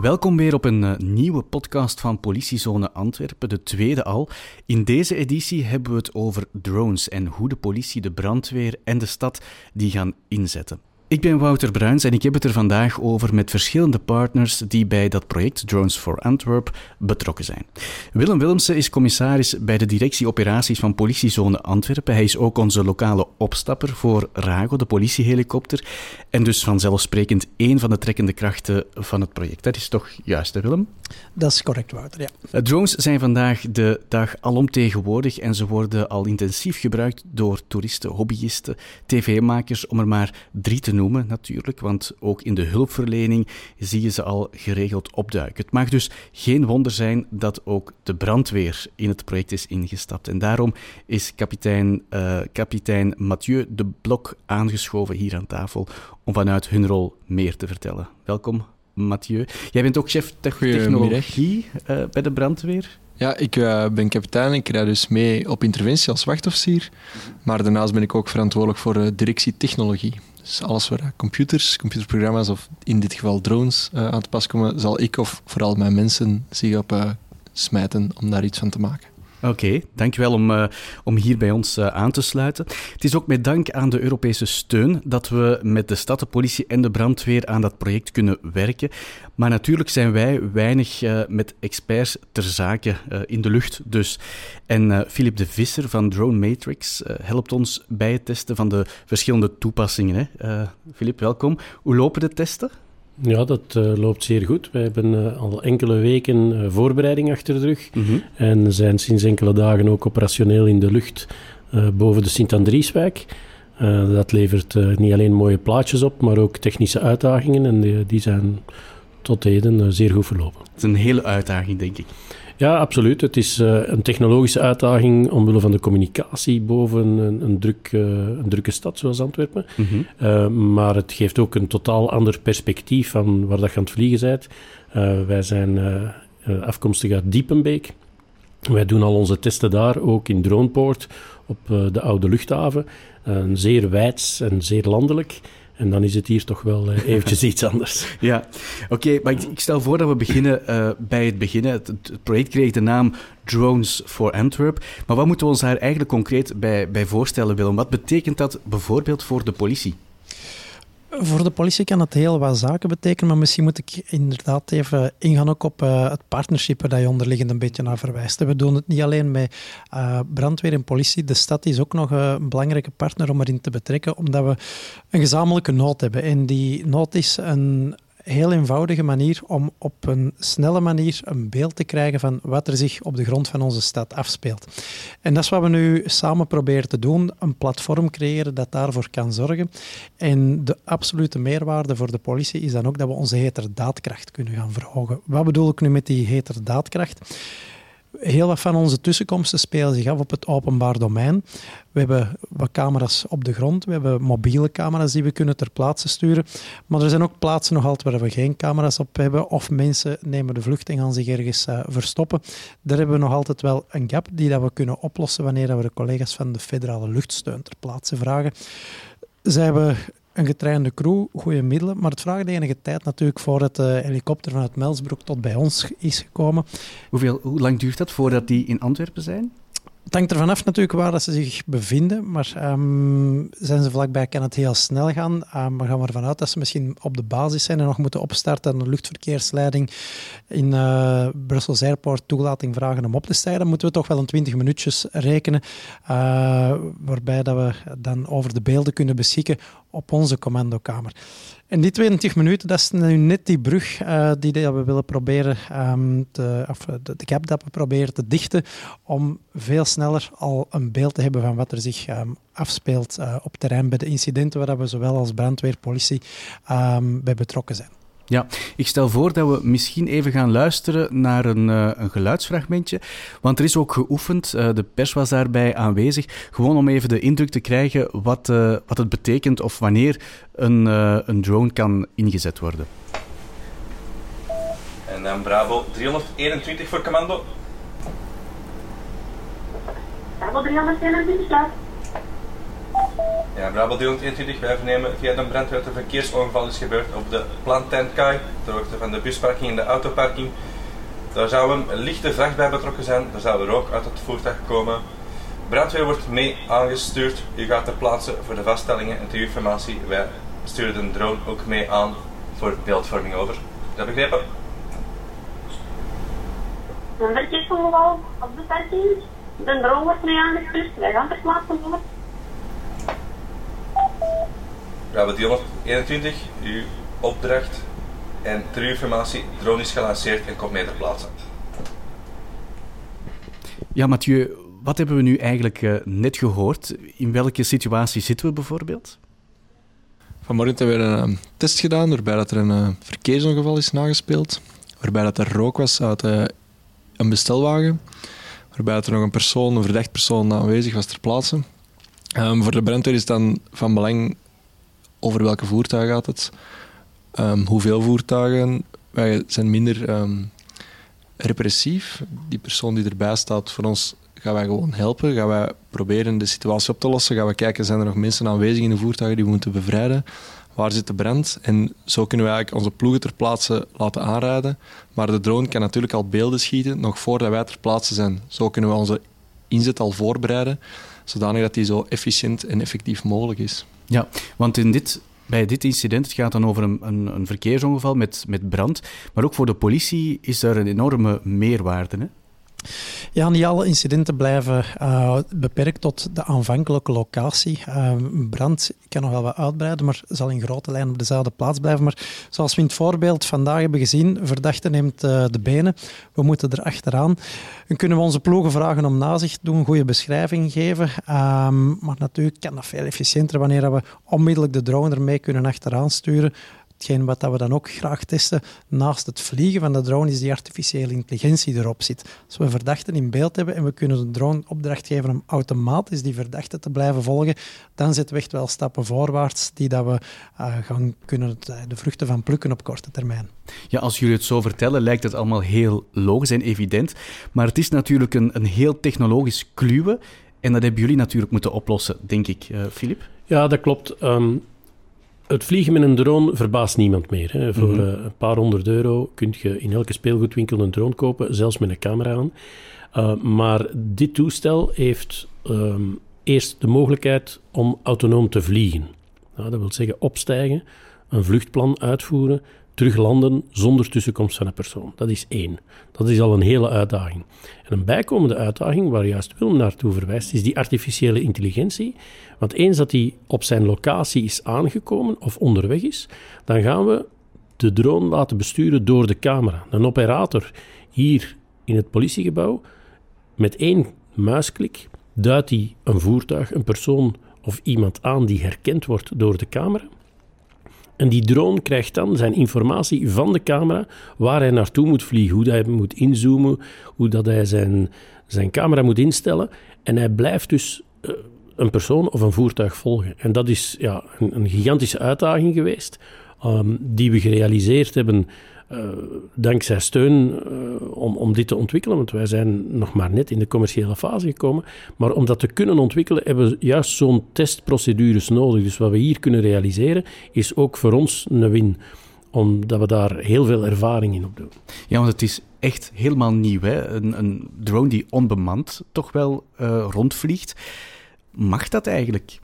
Welkom weer op een uh, nieuwe podcast van Politiezone Antwerpen, de tweede al. In deze editie hebben we het over drones en hoe de politie, de brandweer en de stad die gaan inzetten. Ik ben Wouter Bruins en ik heb het er vandaag over met verschillende partners die bij dat project Drones for Antwerp betrokken zijn. Willem Willemsen is commissaris bij de directie operaties van politiezone Antwerpen. Hij is ook onze lokale opstapper voor Rago, de politiehelikopter. En dus vanzelfsprekend één van de trekkende krachten van het project. Dat is toch juist, hè Willem? Dat is correct, Wouter, ja. Eh, drones zijn vandaag de dag alomtegenwoordig en ze worden al intensief gebruikt door toeristen, hobbyisten, tv-makers, om er maar drie te noemen natuurlijk, want ook in de hulpverlening zie je ze al geregeld opduiken. Het mag dus geen wonder zijn dat ook de brandweer in het project is ingestapt. En daarom is kapitein, uh, kapitein Mathieu de Blok aangeschoven hier aan tafel om vanuit hun rol meer te vertellen. Welkom, Mathieu. Jij bent ook chef technologie uh, bij de brandweer. Ja, ik uh, ben kapitein. Ik rijd dus mee op interventie als wachtofficier. Maar daarnaast ben ik ook verantwoordelijk voor uh, directie technologie. Dus alles waar computers, computerprogramma's of in dit geval drones aan te pas komen, zal ik of vooral mijn mensen zich op smijten om daar iets van te maken. Oké, dankjewel om, uh, om hier bij ons uh, aan te sluiten. Het is ook met dank aan de Europese steun dat we met de stad, de politie en de brandweer aan dat project kunnen werken. Maar natuurlijk zijn wij weinig uh, met experts ter zake in de lucht dus. En Philip de Visser van Drone Matrix helpt ons bij het testen van de verschillende toepassingen. Philip, welkom. Hoe lopen de testen? Ja, dat uh, loopt zeer goed. Wij hebben uh, al enkele weken uh, voorbereiding achter de rug mm -hmm. en zijn sinds enkele dagen ook operationeel in de lucht boven de Sint-Andrieswijk. dat levert niet alleen mooie plaatjes op, maar ook technische uitdagingen en die, die zijn tot heden zeer goed verlopen. Het is een hele uitdaging, denk ik. Ja, absoluut. Het is uh, een technologische uitdaging omwille van de communicatie boven een, een, druk, uh, een drukke stad zoals Antwerpen. Mm -hmm. uh, maar het geeft ook een totaal ander perspectief van waar dat je aan het vliegen bent. wij zijn afkomstig uit Diepenbeek. Wij doen al onze testen daar, ook in Dronepoort, op de oude luchthaven. zeer wijds en zeer landelijk. En dan is het hier toch wel uh, eventjes iets anders. Ja, oké, maar ik, ik, stel voor dat we beginnen uh, bij het beginnen. Het, het, project kreeg de naam Drones for Antwerp. Maar wat moeten we ons daar eigenlijk concreet bij, bij voorstellen, Willem? Wat betekent dat bijvoorbeeld voor de politie? Voor de politie kan het heel wat zaken betekenen, maar misschien moet ik inderdaad even ingaan ook op uh, het partnership waar je onderliggend een beetje naar verwijst. We doen het niet alleen met uh, brandweer en politie. De stad is ook nog een belangrijke partner om erin te betrekken, omdat we een gezamenlijke nood hebben. En die nood is een heel eenvoudige manier om op een snelle manier een beeld te krijgen van wat er zich op de grond van onze stad afspeelt. En dat is wat we nu samen proberen te doen, een platform creëren dat daarvoor kan zorgen. En de absolute meerwaarde voor de politie is dan ook dat we onze heterdaadkracht kunnen gaan verhogen. Wat bedoel ik nu met die heterdaadkracht? Heel wat van onze tussenkomsten spelen zich af op het openbaar domein. We hebben wat camera's op de grond, we hebben mobiele camera's die we kunnen ter plaatse sturen. Maar er zijn ook plaatsen nog altijd waar we geen camera's op hebben, of mensen nemen de vlucht en gaan zich ergens uh, verstoppen. Daar hebben we nog altijd wel een gap die dat we kunnen oplossen wanneer we de collega's van de federale luchtsteun ter plaatse vragen. Zij hebben een getrainde crew, goede middelen, maar het vraagt enige tijd natuurlijk voordat de helikopter vanuit Melsbroek tot bij ons is gekomen. Hoeveel, hoe lang duurt dat voordat die in Antwerpen zijn? Het hangt ervan af natuurlijk waar dat ze zich bevinden, maar um, zijn ze vlakbij kan het heel snel gaan. Um, maar gaan we ervan uit dat ze misschien op de basis zijn en nog moeten opstarten en de luchtverkeersleiding in uh, Brussels Airport toelating vragen om op te stijgen. Dan moeten we toch wel een 20 minuutjes rekenen, uh, waarbij dat we dan over de beelden kunnen beschikken op onze commandokamer. En die 22 minuten, dat is nu net die brug uh, die we willen proberen te, of de, de gap dat we proberen te dichten, om veel sneller al een beeld te hebben van wat er zich um, afspeelt uh, op terrein bij de incidenten waar we zowel als brandweer, politie um, bij betrokken zijn. Ja, ik stel voor dat we misschien even gaan luisteren naar een, uh, een geluidsfragmentje. Want er is ook geoefend, uh, de pers was daarbij aanwezig, gewoon om even de indruk te krijgen wat, uh, wat het betekent of wanneer een, een drone kan ingezet worden. En dan Bravo 321 voor commando. Bravo 321, Ja, Brabo 321, wij vernemen via de brandweer dat er een verkeersongeval is gebeurd op de Plantenkai, ter hoogte van de busparking en de autoparking. Daar zou een lichte vracht bij betrokken zijn, daar zou er ook uit het voertuig komen. Brandweer wordt mee aangestuurd. U gaat ter plaatse voor de vaststellingen en ter informatie. Wij sturen de drone ook mee aan voor beeldvorming over. Is dat begrepen? Een verkeersongeval op de parking. De drone wordt mee aangestuurd. Wij gaan ter plaatse voor. Bravo 321, uw opdracht en ter informatie, drone is gelanceerd en komt mee ter plaatse. Ja, Mathieu, wat hebben we nu eigenlijk uh, net gehoord? In welke situatie zitten we bijvoorbeeld? Vanmorgen hebben we een uh, test gedaan waarbij dat er een uh, verkeersongeval is nagespeeld. Waarbij dat er rook was uit een bestelwagen. Waarbij dat er nog een persoon, een verdacht persoon aanwezig was ter plaatse. Um, voor de brandweer is het dan van belang over welke voertuigen gaat het, um, hoeveel voertuigen. Wij zijn minder um, repressief. Die persoon die erbij staat, voor ons gaan wij gewoon helpen. Gaan wij proberen de situatie op te lossen. Gaan we kijken, zijn er nog mensen aanwezig in de voertuigen die we moeten bevrijden? Waar zit de brand? En zo kunnen we eigenlijk onze ploegen ter plaatse laten aanrijden. Maar de drone kan natuurlijk al beelden schieten, nog voordat wij ter plaatse zijn. Zo kunnen we onze inzet al voorbereiden, zodanig dat die zo efficiënt en effectief mogelijk is. Ja, want in dit, bij dit incident, het gaat dan over een, een, een verkeersongeval met, met brand, maar ook voor de politie is er een enorme meerwaarde. Hè? Ja, niet alle incidenten blijven uh, beperkt tot de aanvankelijke locatie. Uh, brand kan nog wel wat uitbreiden, maar zal in grote lijnen op dezelfde plaats blijven. Maar zoals we in het voorbeeld vandaag hebben gezien, verdachte neemt uh, de benen. We moeten er achteraan. Dan kunnen we onze ploegen vragen om nazicht te doen, een goede beschrijving geven. Um, maar natuurlijk kan dat veel efficiënter wanneer we onmiddellijk de drone ermee kunnen achteraan sturen hetgeen wat we dan ook graag testen naast het vliegen van de drone is die artificiële intelligentie erop zit. Als we verdachten in beeld hebben en we kunnen de drone opdracht geven om automatisch die verdachte te blijven volgen, dan zetten we echt wel stappen voorwaarts die dat we uh, gaan kunnen de vruchten van plukken op korte termijn. Ja, als jullie het zo vertellen, lijkt het allemaal heel logisch en evident. Maar het is natuurlijk een, een heel technologisch kluwe. En dat hebben jullie natuurlijk moeten oplossen, denk ik, Filip. Uh, ja, dat klopt. Um, het vliegen met een drone verbaast niemand meer. Hè. Voor mm -hmm. uh, een paar honderd euro kun je in elke speelgoedwinkel een drone kopen, zelfs met een camera aan. Uh, maar dit toestel heeft um, eerst de mogelijkheid om autonoom te vliegen. Nou, dat wil zeggen opstijgen, een vluchtplan uitvoeren, terug landen zonder tussenkomst van een persoon. Dat is één. Dat is al een hele uitdaging. En een bijkomende uitdaging, waar juist Willem naartoe verwijst, is die artificiële intelligentie. Want eens dat die op zijn locatie is aangekomen of onderweg is, dan gaan we de drone laten besturen door de camera. Een operator hier in het politiegebouw, met één muisklik, duidt hij een voertuig, een persoon of iemand aan die herkend wordt door de camera. En die drone krijgt dan zijn informatie van de camera waar hij naartoe moet vliegen, hoe hij moet inzoomen, hoe dat hij zijn, zijn camera moet instellen. En hij blijft dus uh, een persoon of een voertuig volgen. En dat is ja, een, een gigantische uitdaging geweest, um, die we gerealiseerd hebben uh, dankzij steun uh, om, om dit te ontwikkelen, want wij zijn nog maar net in de commerciële fase gekomen. Maar om dat te kunnen ontwikkelen, hebben we juist zo'n testprocedures nodig. Dus wat we hier kunnen realiseren, is ook voor ons een win omdat we daar heel veel ervaring in opdoen. Ja, want het is echt helemaal nieuw. Hè? Een, een drone die onbemand toch wel uh, rondvliegt. Mag dat eigenlijk?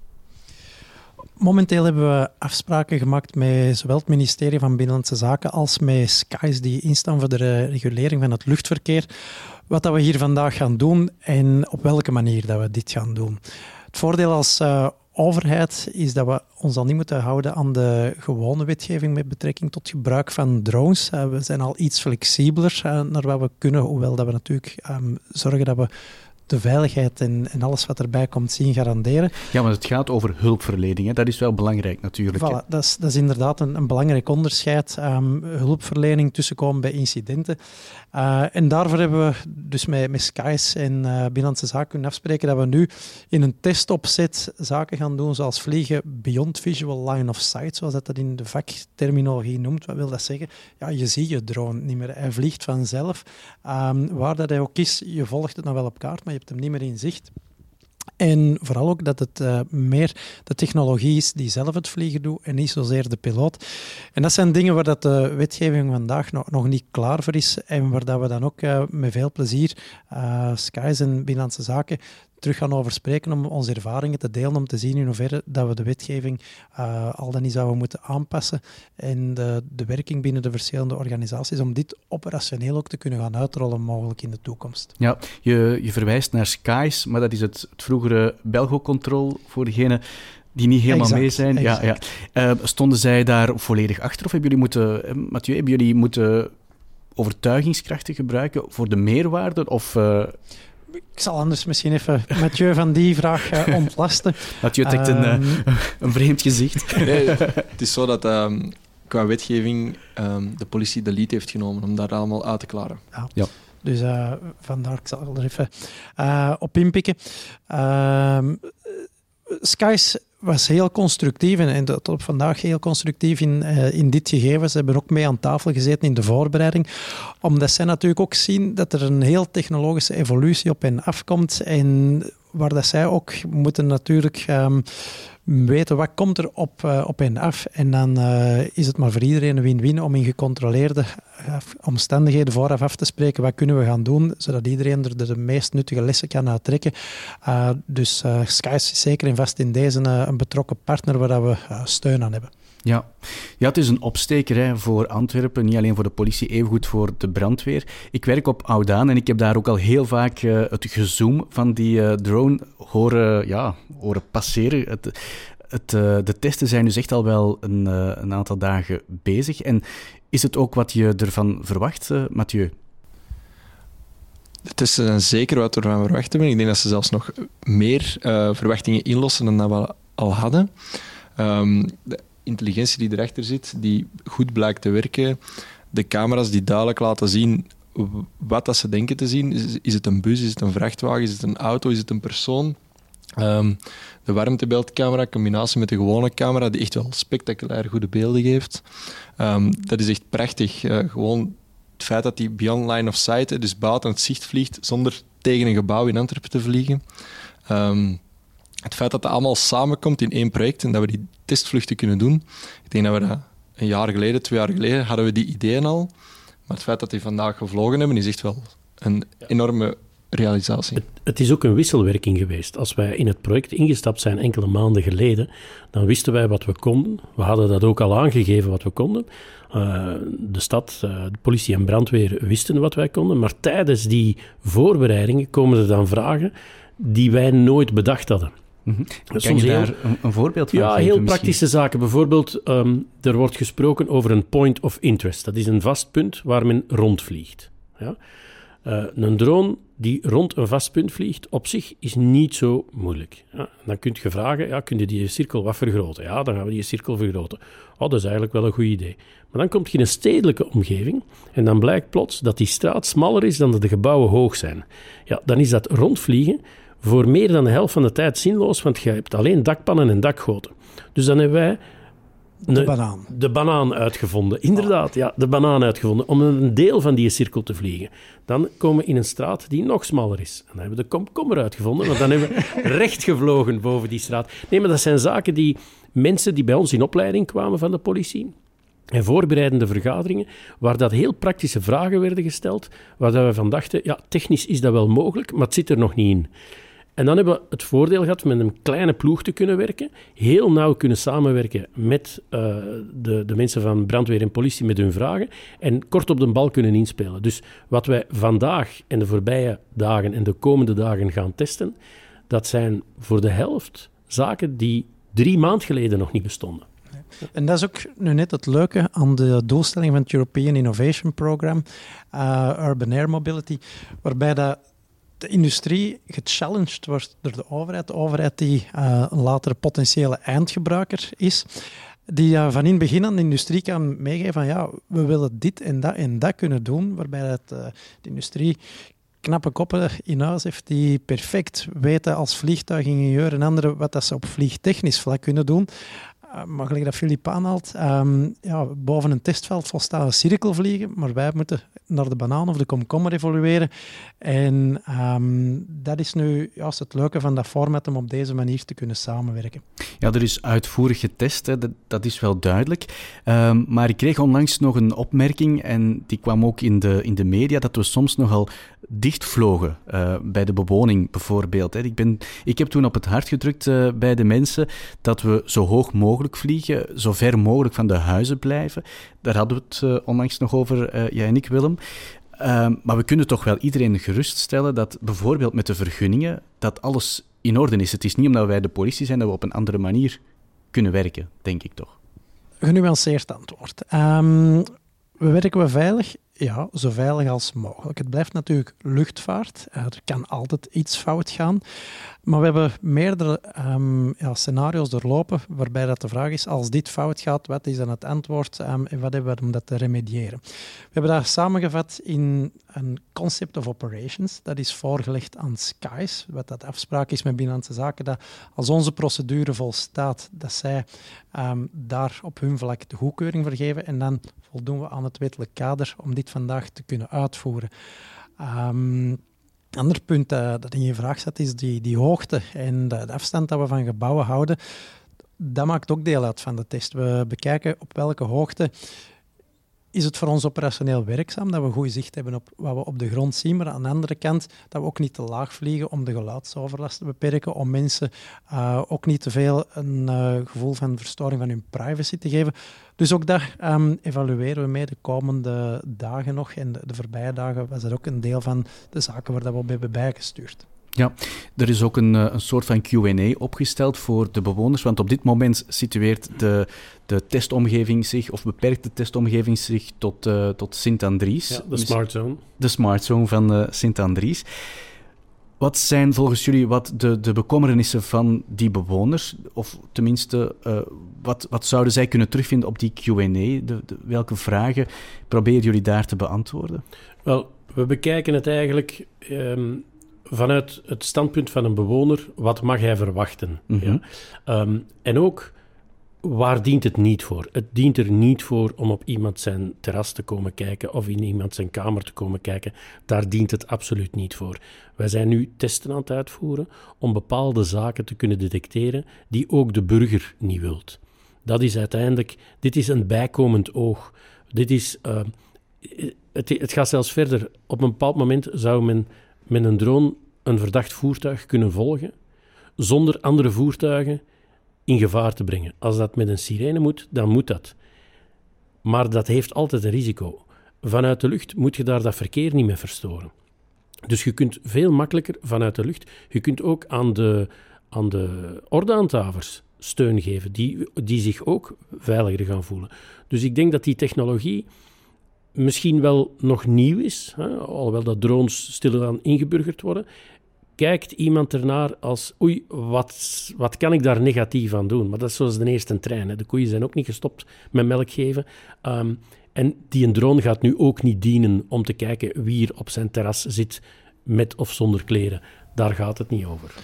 Momenteel hebben we afspraken gemaakt met zowel het ministerie van Binnenlandse Zaken als met SKIS, die instaan voor de regulering van het luchtverkeer. Wat dat we hier vandaag gaan doen en op welke manier dat we dit gaan doen. Het voordeel als uh, overheid is dat we ons al niet moeten houden aan de gewone wetgeving met betrekking tot gebruik van drones. Uh, we zijn al iets flexibeler uh, naar wat we kunnen, hoewel dat we natuurlijk um, zorgen dat we de veiligheid en, en, alles wat erbij komt zien garanderen. Ja, maar het gaat over hulpverlening. Hè? Dat is wel belangrijk natuurlijk. Voilà, dat, is, dat is inderdaad een, een belangrijk onderscheid. Um, hulpverlening tussenkomen bij incidenten. Uh, en daarvoor hebben we dus met, met SKIS en uh, Binnenlandse Zaken kunnen afspreken dat we nu in een testopzet zaken gaan doen, zoals vliegen beyond visual line of sight, zoals dat, dat in de vakterminologie noemt. Wat wil dat zeggen? Ja, je ziet je drone niet meer. Hij vliegt vanzelf. Um, waar dat hij ook is, je volgt het nog wel op kaart, maar je hebt hem niet meer in zicht. En vooral ook dat het uh, meer de technologie is die zelf het vliegen doet en niet zozeer de piloot. En dat zijn dingen waar dat de wetgeving vandaag nog, nog niet klaar voor is en waar dat we dan ook uh, met veel plezier uh, Skies en Binnenlandse Zaken terug gaan over spreken om onze ervaringen te delen, om te zien in hoeverre dat we de wetgeving uh, al dan niet zouden moeten aanpassen en de, de werking binnen de verschillende organisaties, om dit operationeel ook te kunnen gaan uitrollen mogelijk in de toekomst. Ja, je, je verwijst naar SKYS, maar dat is het, het vroegere Belgo-control voor degenen die niet helemaal exact, mee zijn. Ja, ja. Uh, stonden zij daar volledig achter of hebben jullie moeten, uh, Mathieu, hebben jullie moeten overtuigingskrachten gebruiken voor de meerwaarde? Of, uh... Ik zal anders misschien even Mathieu van die vraag uh, ontlasten. Mathieu trekt um... een, uh, een vreemd gezicht. Nee, het is zo dat um, qua wetgeving um, de politie de lead heeft genomen om dat allemaal uit te klaren. Ja. ja. Dus uh, vandaar, ik zal er even op inpikken. Ehm, Skies was heel constructief en, tot op vandaag heel constructief in, uh, in dit gegeven. Ze hebben ook mee aan tafel gezeten in de voorbereiding, omdat zij natuurlijk ook zien dat er een heel technologische evolutie op hen afkomt en waar dat zij ook moeten natuurlijk um, weten wat komt er op, uh, op hen af. En dan uh, is het maar voor iedereen een win-win om in gecontroleerde uh, omstandigheden vooraf af te spreken wat kunnen we gaan doen, zodat iedereen er de meest nuttige lessen kan uittrekken. dus Sky is zeker en vast in deze een betrokken partner waar we steun aan hebben. Ja. ja, het is een opsteker hè, voor Antwerpen, niet alleen voor de politie, evengoed voor de brandweer. Ik werk op Oudaan en ik heb daar ook al heel vaak uh, het gezoom van die uh, drone horen, ja, horen passeren. Het, het, uh, de testen zijn dus echt al wel een, een, aantal dagen bezig. En is het ook wat je ervan verwacht, Mathieu? Het is zeker wat we ervan verwachten. Ik denk dat ze zelfs nog meer verwachtingen inlossen dan we al hadden. Um, intelligentie die erachter zit, die goed blijkt te werken. De camera's die duidelijk laten zien wat dat ze denken te zien. Is, het een bus, is het een vrachtwagen, is het een auto, is het een persoon? Um, de warmtebeeldcamera, in combinatie met de gewone camera, die echt wel spectaculair goede beelden geeft. Um, dat is echt prachtig. Uh, gewoon het feit dat die beyond line of sight, dus buiten het zicht vliegt, zonder tegen een gebouw in Antwerpen te vliegen. Um, het feit dat het allemaal samenkomt in één project en dat we die testvluchten kunnen doen. Ik denk dat we dat een jaar geleden, twee jaar geleden, hadden we die ideeën al. Maar het feit dat die vandaag gevlogen hebben, is echt wel een enorme realisatie. Het, het, is ook een wisselwerking geweest. Als wij in het project ingestapt zijn enkele maanden geleden, dan wisten wij wat we konden. We hadden dat ook al aangegeven wat we konden. Uh, de stad, uh, de politie en brandweer wisten wat wij konden. Maar tijdens die voorbereidingen komen er dan vragen die wij nooit bedacht hadden. Mm-hmm. Kan je daar een, een, voorbeeld van ja, geven? heel misschien? praktische zaken. Bijvoorbeeld, um, er wordt gesproken over een point of interest. Dat is een vast punt waar men rondvliegt. Ja? Uh, een drone die rond een vast punt vliegt, op zich is niet zo moeilijk. Ja, dan kun je vragen, ja, kun je die cirkel wat vergroten? Ja, dan gaan we die cirkel vergroten. Oh, dat is eigenlijk wel een goed idee. Maar dan kom je in een stedelijke omgeving en dan blijkt plots dat die straat smaller is dan dat de gebouwen hoog zijn. Ja, dan is dat rondvliegen voor meer dan de helft van de tijd zinloos, want je hebt alleen dakpannen en dakgoten. Dus dan hebben wij de banaan. De banaan uitgevonden, inderdaad. Ja, de banaan uitgevonden, om een deel van die cirkel te vliegen. Dan komen we in een straat die nog smaller is. En dan hebben we de komkommer uitgevonden, want dan hebben we recht gevlogen boven die straat. Nee, maar dat zijn zaken die mensen die bij ons in opleiding kwamen van de politie, en voorbereidende vergaderingen, waar dat heel praktische vragen werden gesteld, waar dat we van dachten, ja, technisch is dat wel mogelijk, maar het zit er nog niet in. En dan hebben we het voordeel gehad met een kleine ploeg te kunnen werken, heel nauw kunnen samenwerken met uh, de, de mensen van brandweer en politie met hun vragen en kort op de bal kunnen inspelen. Dus wat wij vandaag en de voorbije dagen en de komende dagen gaan testen, dat zijn voor de helft zaken die drie maand geleden nog niet bestonden. En dat is ook nu net het leuke aan de doelstelling van het European Innovation Program, uh, Urban Air Mobility, waarbij dat de industrie gechallenged wordt door de overheid. De overheid die uh, een latere potentiële eindgebruiker is. Die uh, van in het begin aan de industrie kan meegeven van ja, we willen dit en dat en dat kunnen doen. Waarbij het, uh, de industrie knappe koppen in huis heeft die perfect weten als vliegtuigingenieur en anderen wat dat ze op vliegtechnisch vlak kunnen doen. Uh, maar gelijk dat Filip aanhaalt, um, ja, boven een testveld volstaat een cirkel vliegen, maar wij moeten naar de banaan of de komkommer evolueren. En um, dat is nu juist het leuke van dat format om op deze manier te kunnen samenwerken. Ja, er is uitvoerig getest, hè, dat, is wel duidelijk. Um, maar ik kreeg onlangs nog een opmerking, en die kwam ook in de, in de media, dat we soms nogal dichtvlogen uh, bij de bewoning bijvoorbeeld. Hè. Ik, ben, ik heb toen op het hart gedrukt uh, bij de mensen dat we zo hoog mogelijk vliegen, zo ver mogelijk van de huizen blijven. Daar hadden we het uh, onlangs nog over, jij en ik, Willem. Ehm, maar we kunnen toch wel iedereen geruststellen dat bijvoorbeeld met de vergunningen, dat alles in orde is. Het is niet omdat wij de politie zijn dat we op een andere manier kunnen werken, denk ik toch. Genuanceerd antwoord. Um, we werken we veilig? Ja, zo veilig als mogelijk. Het blijft natuurlijk luchtvaart. Er kan altijd iets fout gaan. Maar we hebben meerdere um, ja, scenario's doorlopen waarbij dat de vraag is, als dit fout gaat, wat is dan het antwoord um, en wat hebben we om dat te remediëren? We hebben dat samengevat in een concept of operations. Dat is voorgelegd aan SKYS, wat dat afspraak is met Binnenlandse Zaken, dat als onze procedure volstaat, dat zij um, daar op hun vlak de goedkeuring vergeven en dan voldoen we aan het wettelijk kader om dit vandaag te kunnen uitvoeren. Um, ander punt dat in je vraag zat, is die, die hoogte en de, afstand dat we van gebouwen houden. Dat maakt ook deel uit van de test. We bekijken op welke hoogte is het voor ons operationeel werkzaam, dat we goed zicht hebben op wat we op de grond zien, maar aan de andere kant dat we ook niet te laag vliegen om de geluidsoverlast te beperken, om mensen uh, ook niet te veel een uh, gevoel van verstoring van hun privacy te geven. Dus ook daar um, evalueren we mee de komende dagen nog. En de, de voorbije dagen was dat ook een deel van de zaken waar dat we op hebben bijgestuurd. Ja, er is ook een, eh, een soort van QA opgesteld voor de bewoners, want op dit moment situeert de, de testomgeving zich, of beperkt de testomgeving zich tot, uh, tot Sint-Andries. Ja, de smart zone. De smart zone van uh, Sint-Andries. Wat zijn volgens jullie wat de, de bekommernissen van die bewoners? Of tenminste, uh, wat, wat zouden zij kunnen terugvinden op die QA? Welke vragen proberen jullie daar te beantwoorden? Wel, we bekijken het eigenlijk um, vanuit het standpunt van een bewoner. Wat mag hij verwachten? Mm -hmm. ja? um, en ook waar dient het niet voor? Het dient er niet voor om op iemand zijn terras te komen kijken of in iemand zijn kamer te komen kijken. Daar dient het absoluut niet voor. Wij zijn nu testen aan het uitvoeren om bepaalde zaken te kunnen detecteren die ook de burger niet wilt. Dat is uiteindelijk, dit is een bijkomend oog. Dit is, uh, het, het gaat zelfs verder. Op een bepaald moment zou men met een drone een verdacht voertuig kunnen volgen zonder andere voertuigen in gevaar te brengen. Als dat met een sirene moet, dan moet dat. Maar dat heeft altijd een risico. Vanuit de lucht moet je daar dat verkeer niet mee verstoren. Dus je kunt veel makkelijker vanuit de lucht. Je kunt ook aan de, aan de steun geven, die, die zich ook veiliger gaan voelen. Dus ik denk dat die technologie misschien wel nog nieuw is, hè, alhoewel dat drones stilaan ingeburgerd worden kijkt iemand ernaar als, oei, wat, wat kan ik daar negatief aan doen? Maar dat is zoals de eerste trein. Hè. De koeien zijn ook niet gestopt met melk geven. Um, en die een drone gaat nu ook niet dienen om te kijken wie er op zijn terras zit met of zonder kleren. Daar gaat het niet over.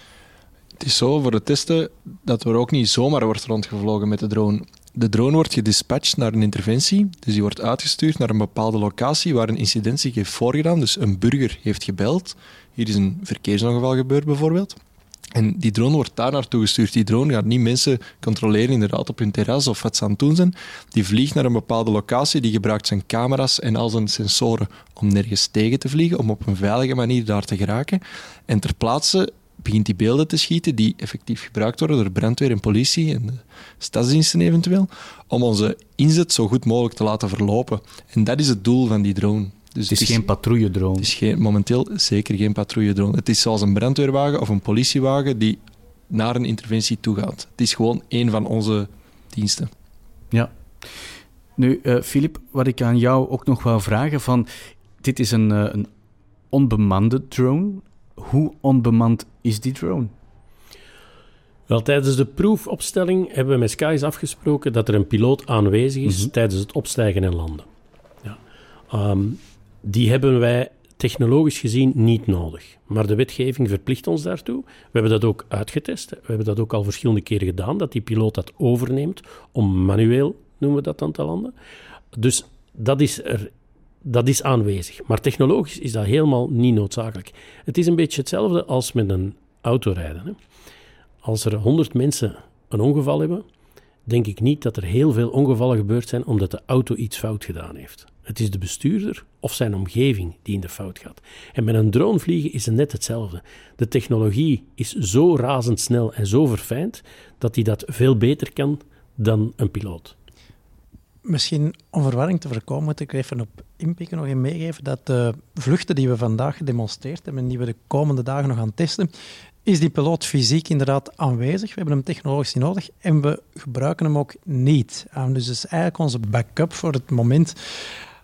Het is zo voor de testen dat er ook niet zomaar wordt rondgevlogen met de drone. De drone wordt gedispatcht naar een interventie, dus die wordt uitgestuurd naar een bepaalde locatie waar een incident zich heeft voorgedaan. Dus een burger heeft gebeld. Hier is een verkeersongeval gebeurd bijvoorbeeld. En die drone wordt daar naartoe gestuurd. Die drone gaat niet mensen controleren inderdaad op hun terras of wat ze aan het doen zijn. Die vliegt naar een bepaalde locatie, die gebruikt zijn camera's en al zijn sensoren om nergens tegen te vliegen, om op een veilige manier daar te geraken. En ter plaatse begint die beelden te schieten die effectief gebruikt worden door brandweer en politie en de stadsdiensten eventueel, om onze inzet zo goed mogelijk te laten verlopen. En dat is het doel van die drone. Dus het is, geen patrouilledrone. Het is geen, momenteel zeker geen patrouilledrone. Het is zoals een brandweerwagen of een politiewagen die naar een interventie toe gaat. Het is gewoon één van onze diensten. Ja. Nu, Filip, uh, wat ik aan jou ook nog wou vragen, van, dit is een, uh, een onbemande drone. Hoe onbemand is die drone? Wel, tijdens de proefopstelling hebben we met Skies afgesproken dat er een piloot aanwezig is mm -hmm. tijdens het opstijgen en landen. Ja. Um, die hebben wij technologisch gezien niet nodig. Maar de wetgeving verplicht ons daartoe. We hebben dat ook uitgetest. We hebben dat ook al verschillende keren gedaan, dat die piloot dat overneemt om manueel, noemen we dat dan te landen. Dus dat is er dat is aanwezig. Maar technologisch is dat helemaal niet noodzakelijk. Het is een beetje hetzelfde als met een autorijden. Hè. Als er 100 mensen een ongeval hebben, denk ik niet dat er heel veel ongevallen gebeurd zijn omdat de auto iets fout gedaan heeft. Het is de bestuurder of zijn omgeving die in de fout gaat. En met een drone vliegen is het net hetzelfde. De technologie is zo razendsnel en zo verfijnd dat hij dat veel beter kan dan een piloot. Misschien om verwarring te voorkomen, moet ik er even op inpikken, nog in meegeven dat de vluchten die we vandaag gedemonstreerd hebben en die we de komende dagen nog gaan testen, is die piloot fysiek inderdaad aanwezig. We hebben hem technologisch niet nodig en we gebruiken hem ook niet. Dus is eigenlijk onze backup voor het moment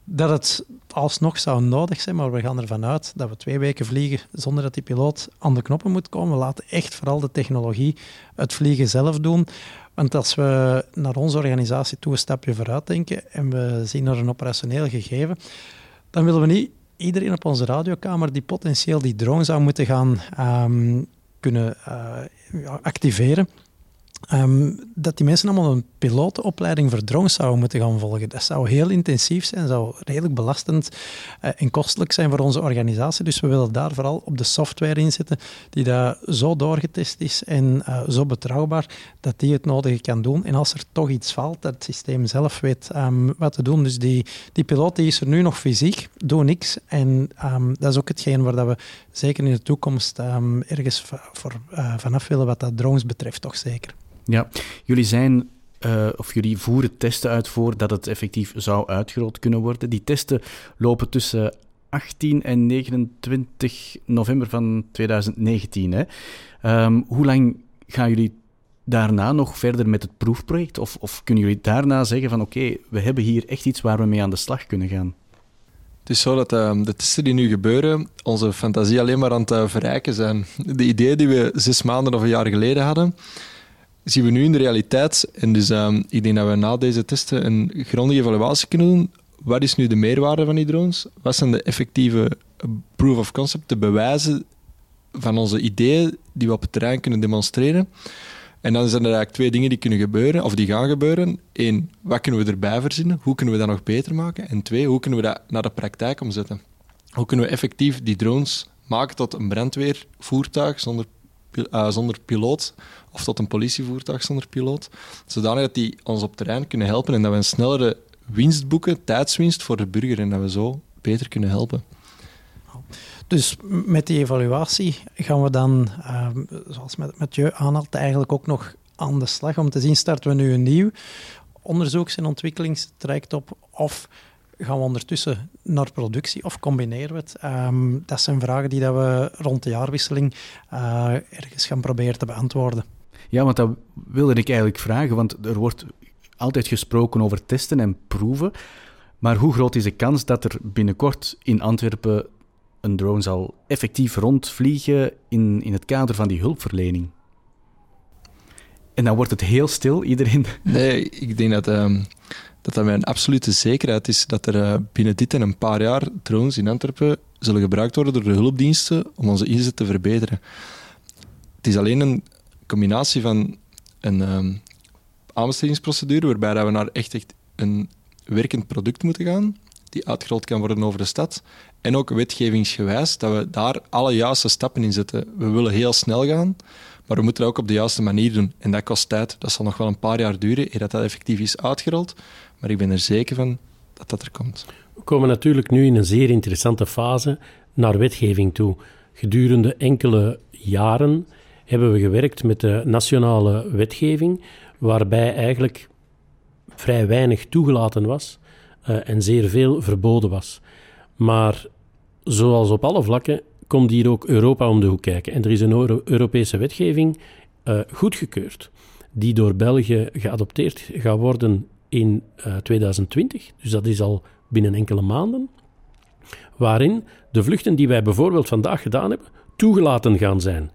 dat het alsnog zou nodig zijn, maar we gaan ervan uit dat we twee weken vliegen zonder dat die piloot aan de knoppen moet komen. We laten echt vooral de technologie het vliegen zelf doen. Want als we naar onze organisatie toe een stapje vooruit denken en we zien naar een operationeel gegeven, dan willen we niet iedereen op onze radiokamer die potentieel die drone zou moeten gaan um, kunnen uh, activeren. Um, dat die mensen allemaal een pilotenopleiding voor drones zouden moeten gaan volgen. Dat zou heel intensief zijn, zou redelijk belastend uh, en kostelijk zijn voor onze organisatie. Dus we willen daar vooral op de software inzetten, die daar zo doorgetest is en uh, zo betrouwbaar, dat die het nodige kan doen. En als er toch iets valt, dat het systeem zelf weet um, wat te doen. Dus die, die piloot is er nu nog fysiek, doet niks. En um, dat is ook hetgeen waar dat we zeker in de toekomst ergens voor, uh, vanaf willen wat dat drones betreft, toch zeker. Ja, jullie zijn uh, of jullie voeren testen uit voor dat het effectief zou uitgerold kunnen worden. Die testen lopen tussen 18 en 29 november van 2019. Hè? Um, hoe lang gaan jullie daarna nog verder met het proefproject? Of, of kunnen jullie daarna zeggen van oké, okay, we hebben hier echt iets waar we mee aan de slag kunnen gaan? Het is zo dat uh, de testen die nu gebeuren onze fantasie alleen maar aan het uh, verrijken zijn. De ideeën die we zes maanden of een jaar geleden hadden, zien we nu in de realiteit. En dus um, ik denk dat we na deze testen een grondige evaluatie kunnen doen. Wat is nu de meerwaarde van die drones? Wat zijn de effectieve proof of concept, de bewijzen van onze ideeën die we op het terrein kunnen demonstreren? En dan zijn er eigenlijk twee dingen die kunnen gebeuren, of die gaan gebeuren. Eén, wat kunnen we erbij verzinnen? Hoe kunnen we dat nog beter maken? En twee, hoe kunnen we dat naar de praktijk omzetten? Hoe kunnen we effectief die drones maken tot een brandweervoertuig zonder, uh, zonder piloot of tot een politievoertuig zonder piloot, zodanig dat die ons op terrein kunnen helpen en dat we een snellere winst boeken, tijdswinst voor de burger en dat we zo beter kunnen helpen. Dus met die evaluatie gaan we dan, uh, zoals met, met je aanhaalt, eigenlijk ook nog aan de slag om te zien, starten we nu een nieuw onderzoeks- en ontwikkelingstraject op of gaan we ondertussen naar productie of combineren we het? Um, dat zijn vragen die dat we rond de jaarwisseling uh, ergens gaan proberen te beantwoorden. Ja, want dat wilde ik eigenlijk vragen, want er wordt altijd gesproken over testen en proeven. Maar hoe groot is de kans dat er binnenkort in Antwerpen een drone zal effectief rondvliegen in, in het kader van die hulpverlening? En dan wordt het heel stil, iedereen. Nee, ik denk dat, um, dat dat mijn absolute zekerheid is dat er uh, binnen dit en een paar jaar drones in Antwerpen zullen gebruikt worden door de hulpdiensten om onze inzet te verbeteren. Het is alleen een combinatie van een um, aanbestedingsprocedure, waarbij dat we naar echt, echt een werkend product moeten gaan, die uitgerold kan worden over de stad, en ook wetgevingsgewijs, dat we daar alle juiste stappen in zetten. We willen heel snel gaan, maar we moeten dat ook op de juiste manier doen. En dat kost tijd. Dat zal nog wel een paar jaar duren eer dat dat effectief is uitgerold. Maar ik ben er zeker van dat dat er komt. We komen natuurlijk nu in een zeer interessante fase naar wetgeving toe. Gedurende enkele jaren hebben we gewerkt met de nationale wetgeving, waarbij eigenlijk vrij weinig toegelaten was uh, en zeer veel verboden was. Maar zoals op alle vlakken komt hier ook Europa om de hoek kijken. En er is een Euro Europese wetgeving uh, goedgekeurd, die door België geadopteerd gaat worden in uh, 2020. Dus dat is al binnen enkele maanden. Waarin de vluchten die wij bijvoorbeeld vandaag gedaan hebben, toegelaten gaan zijn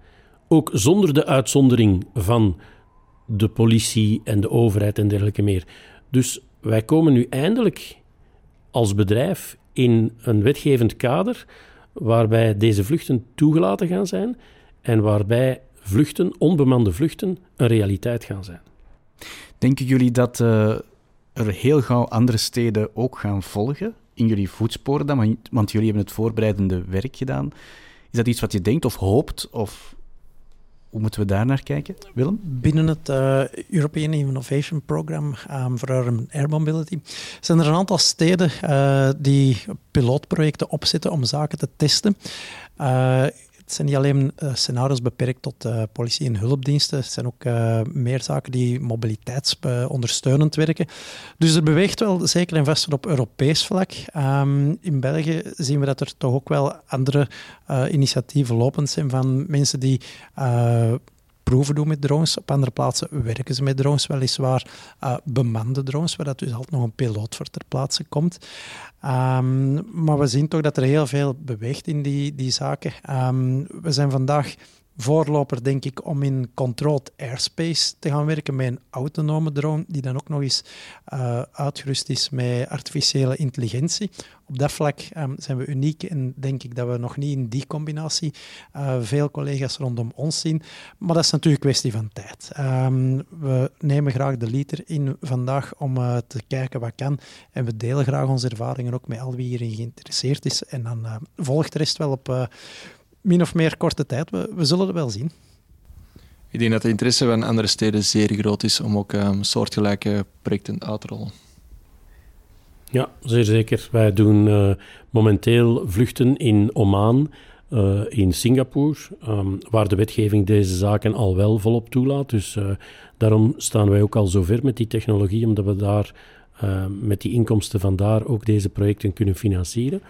ook zonder de uitzondering van de politie en de overheid en dergelijke meer. Dus wij komen nu eindelijk als bedrijf in een wetgevend kader waarbij deze vluchten toegelaten gaan zijn en waarbij vluchten, onbemande vluchten, een realiteit gaan zijn. Denken jullie dat uh, er heel gauw andere steden ook gaan volgen in jullie voetsporen dan? Want jullie hebben het voorbereidende werk gedaan. Is dat iets wat je denkt of hoopt? Of hoe moeten we daar naar kijken, Willem? Binnen het uh, European Innovation Program for Urban Air Mobility zijn er een aantal steden uh, die pilootprojecten opzetten om zaken te testen. Het zijn niet alleen uh, scenario's beperkt tot uh, politie en hulpdiensten. Het zijn ook uh, meer zaken die mobiliteitsondersteunend werken. Dus er beweegt wel zeker en vast op Europees vlak. Um, in België zien we dat er toch ook wel andere initiatieven lopend zijn van mensen die proeven doen met drones. Op andere plaatsen werken ze met drones, weliswaar uh, bemande drones, waar dat dus altijd nog een piloot voor ter plaatse komt. Um, maar we zien toch dat er heel veel beweegt in die, die zaken. Um, we zijn vandaag voorloper, denk ik, om in controlled airspace te gaan werken met een autonome drone, die dan ook nog eens uh, uitgerust is met artificiële intelligentie. Op dat vlak um, zijn we uniek en denk ik dat we nog niet in die combinatie uh, veel collega's rondom ons zien. Maar dat is natuurlijk een kwestie van tijd. Um, we nemen graag de liter in vandaag om uh, te kijken wat kan. En we delen graag onze ervaringen ook met al wie hierin geïnteresseerd is. En dan volgt de rest wel op min of meer korte tijd. We, we zullen het wel zien. Ik denk dat de interesse van andere steden zeer groot is om ook um, soortgelijke projecten uit te rollen. Ja, zeer zeker. Wij doen uh, momenteel vluchten in Oman, uh, in Singapore, um, waar de wetgeving deze zaken al wel volop toelaat. Dus uh, daarom staan wij ook al zo ver met die technologie, omdat we daar met die inkomsten van daar ook deze projecten kunnen financieren.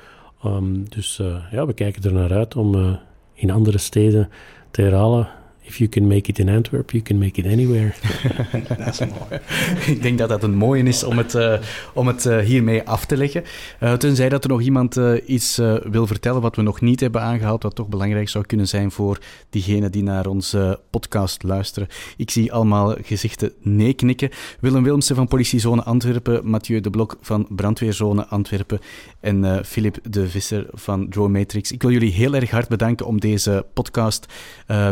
Um, dus uh, ja, we kijken er naar uit om uh, in andere steden te herhalen If you can make it in Antwerp, you can make it anywhere. dat is mooi. Ik denk dat dat een mooie is om het, uh, om het uh, hiermee af te leggen. Uh, tenzij dat er nog iemand iets wil vertellen wat we nog niet hebben aangehaald, wat toch belangrijk zou kunnen zijn voor diegenen die naar onze podcast luisteren. Ik zie allemaal gezichten nee knikken. Willem Wilmsen van Politiezone Antwerpen, Mathieu de Blok van Brandweerzone Antwerpen en Filip de Visser van Drone Matrix. Ik wil jullie heel erg hard bedanken om deze podcast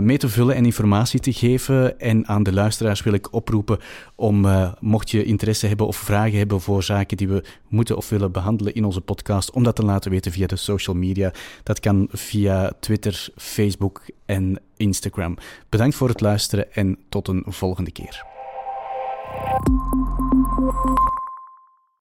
mee te vullen informatie te geven. En aan de luisteraars wil ik oproepen om, uh, mocht je interesse hebben of vragen hebben voor zaken die we moeten of willen behandelen in onze podcast, om dat te laten weten via de social media. Dat kan via Twitter, Facebook en Instagram. Bedankt voor het luisteren en tot een volgende keer.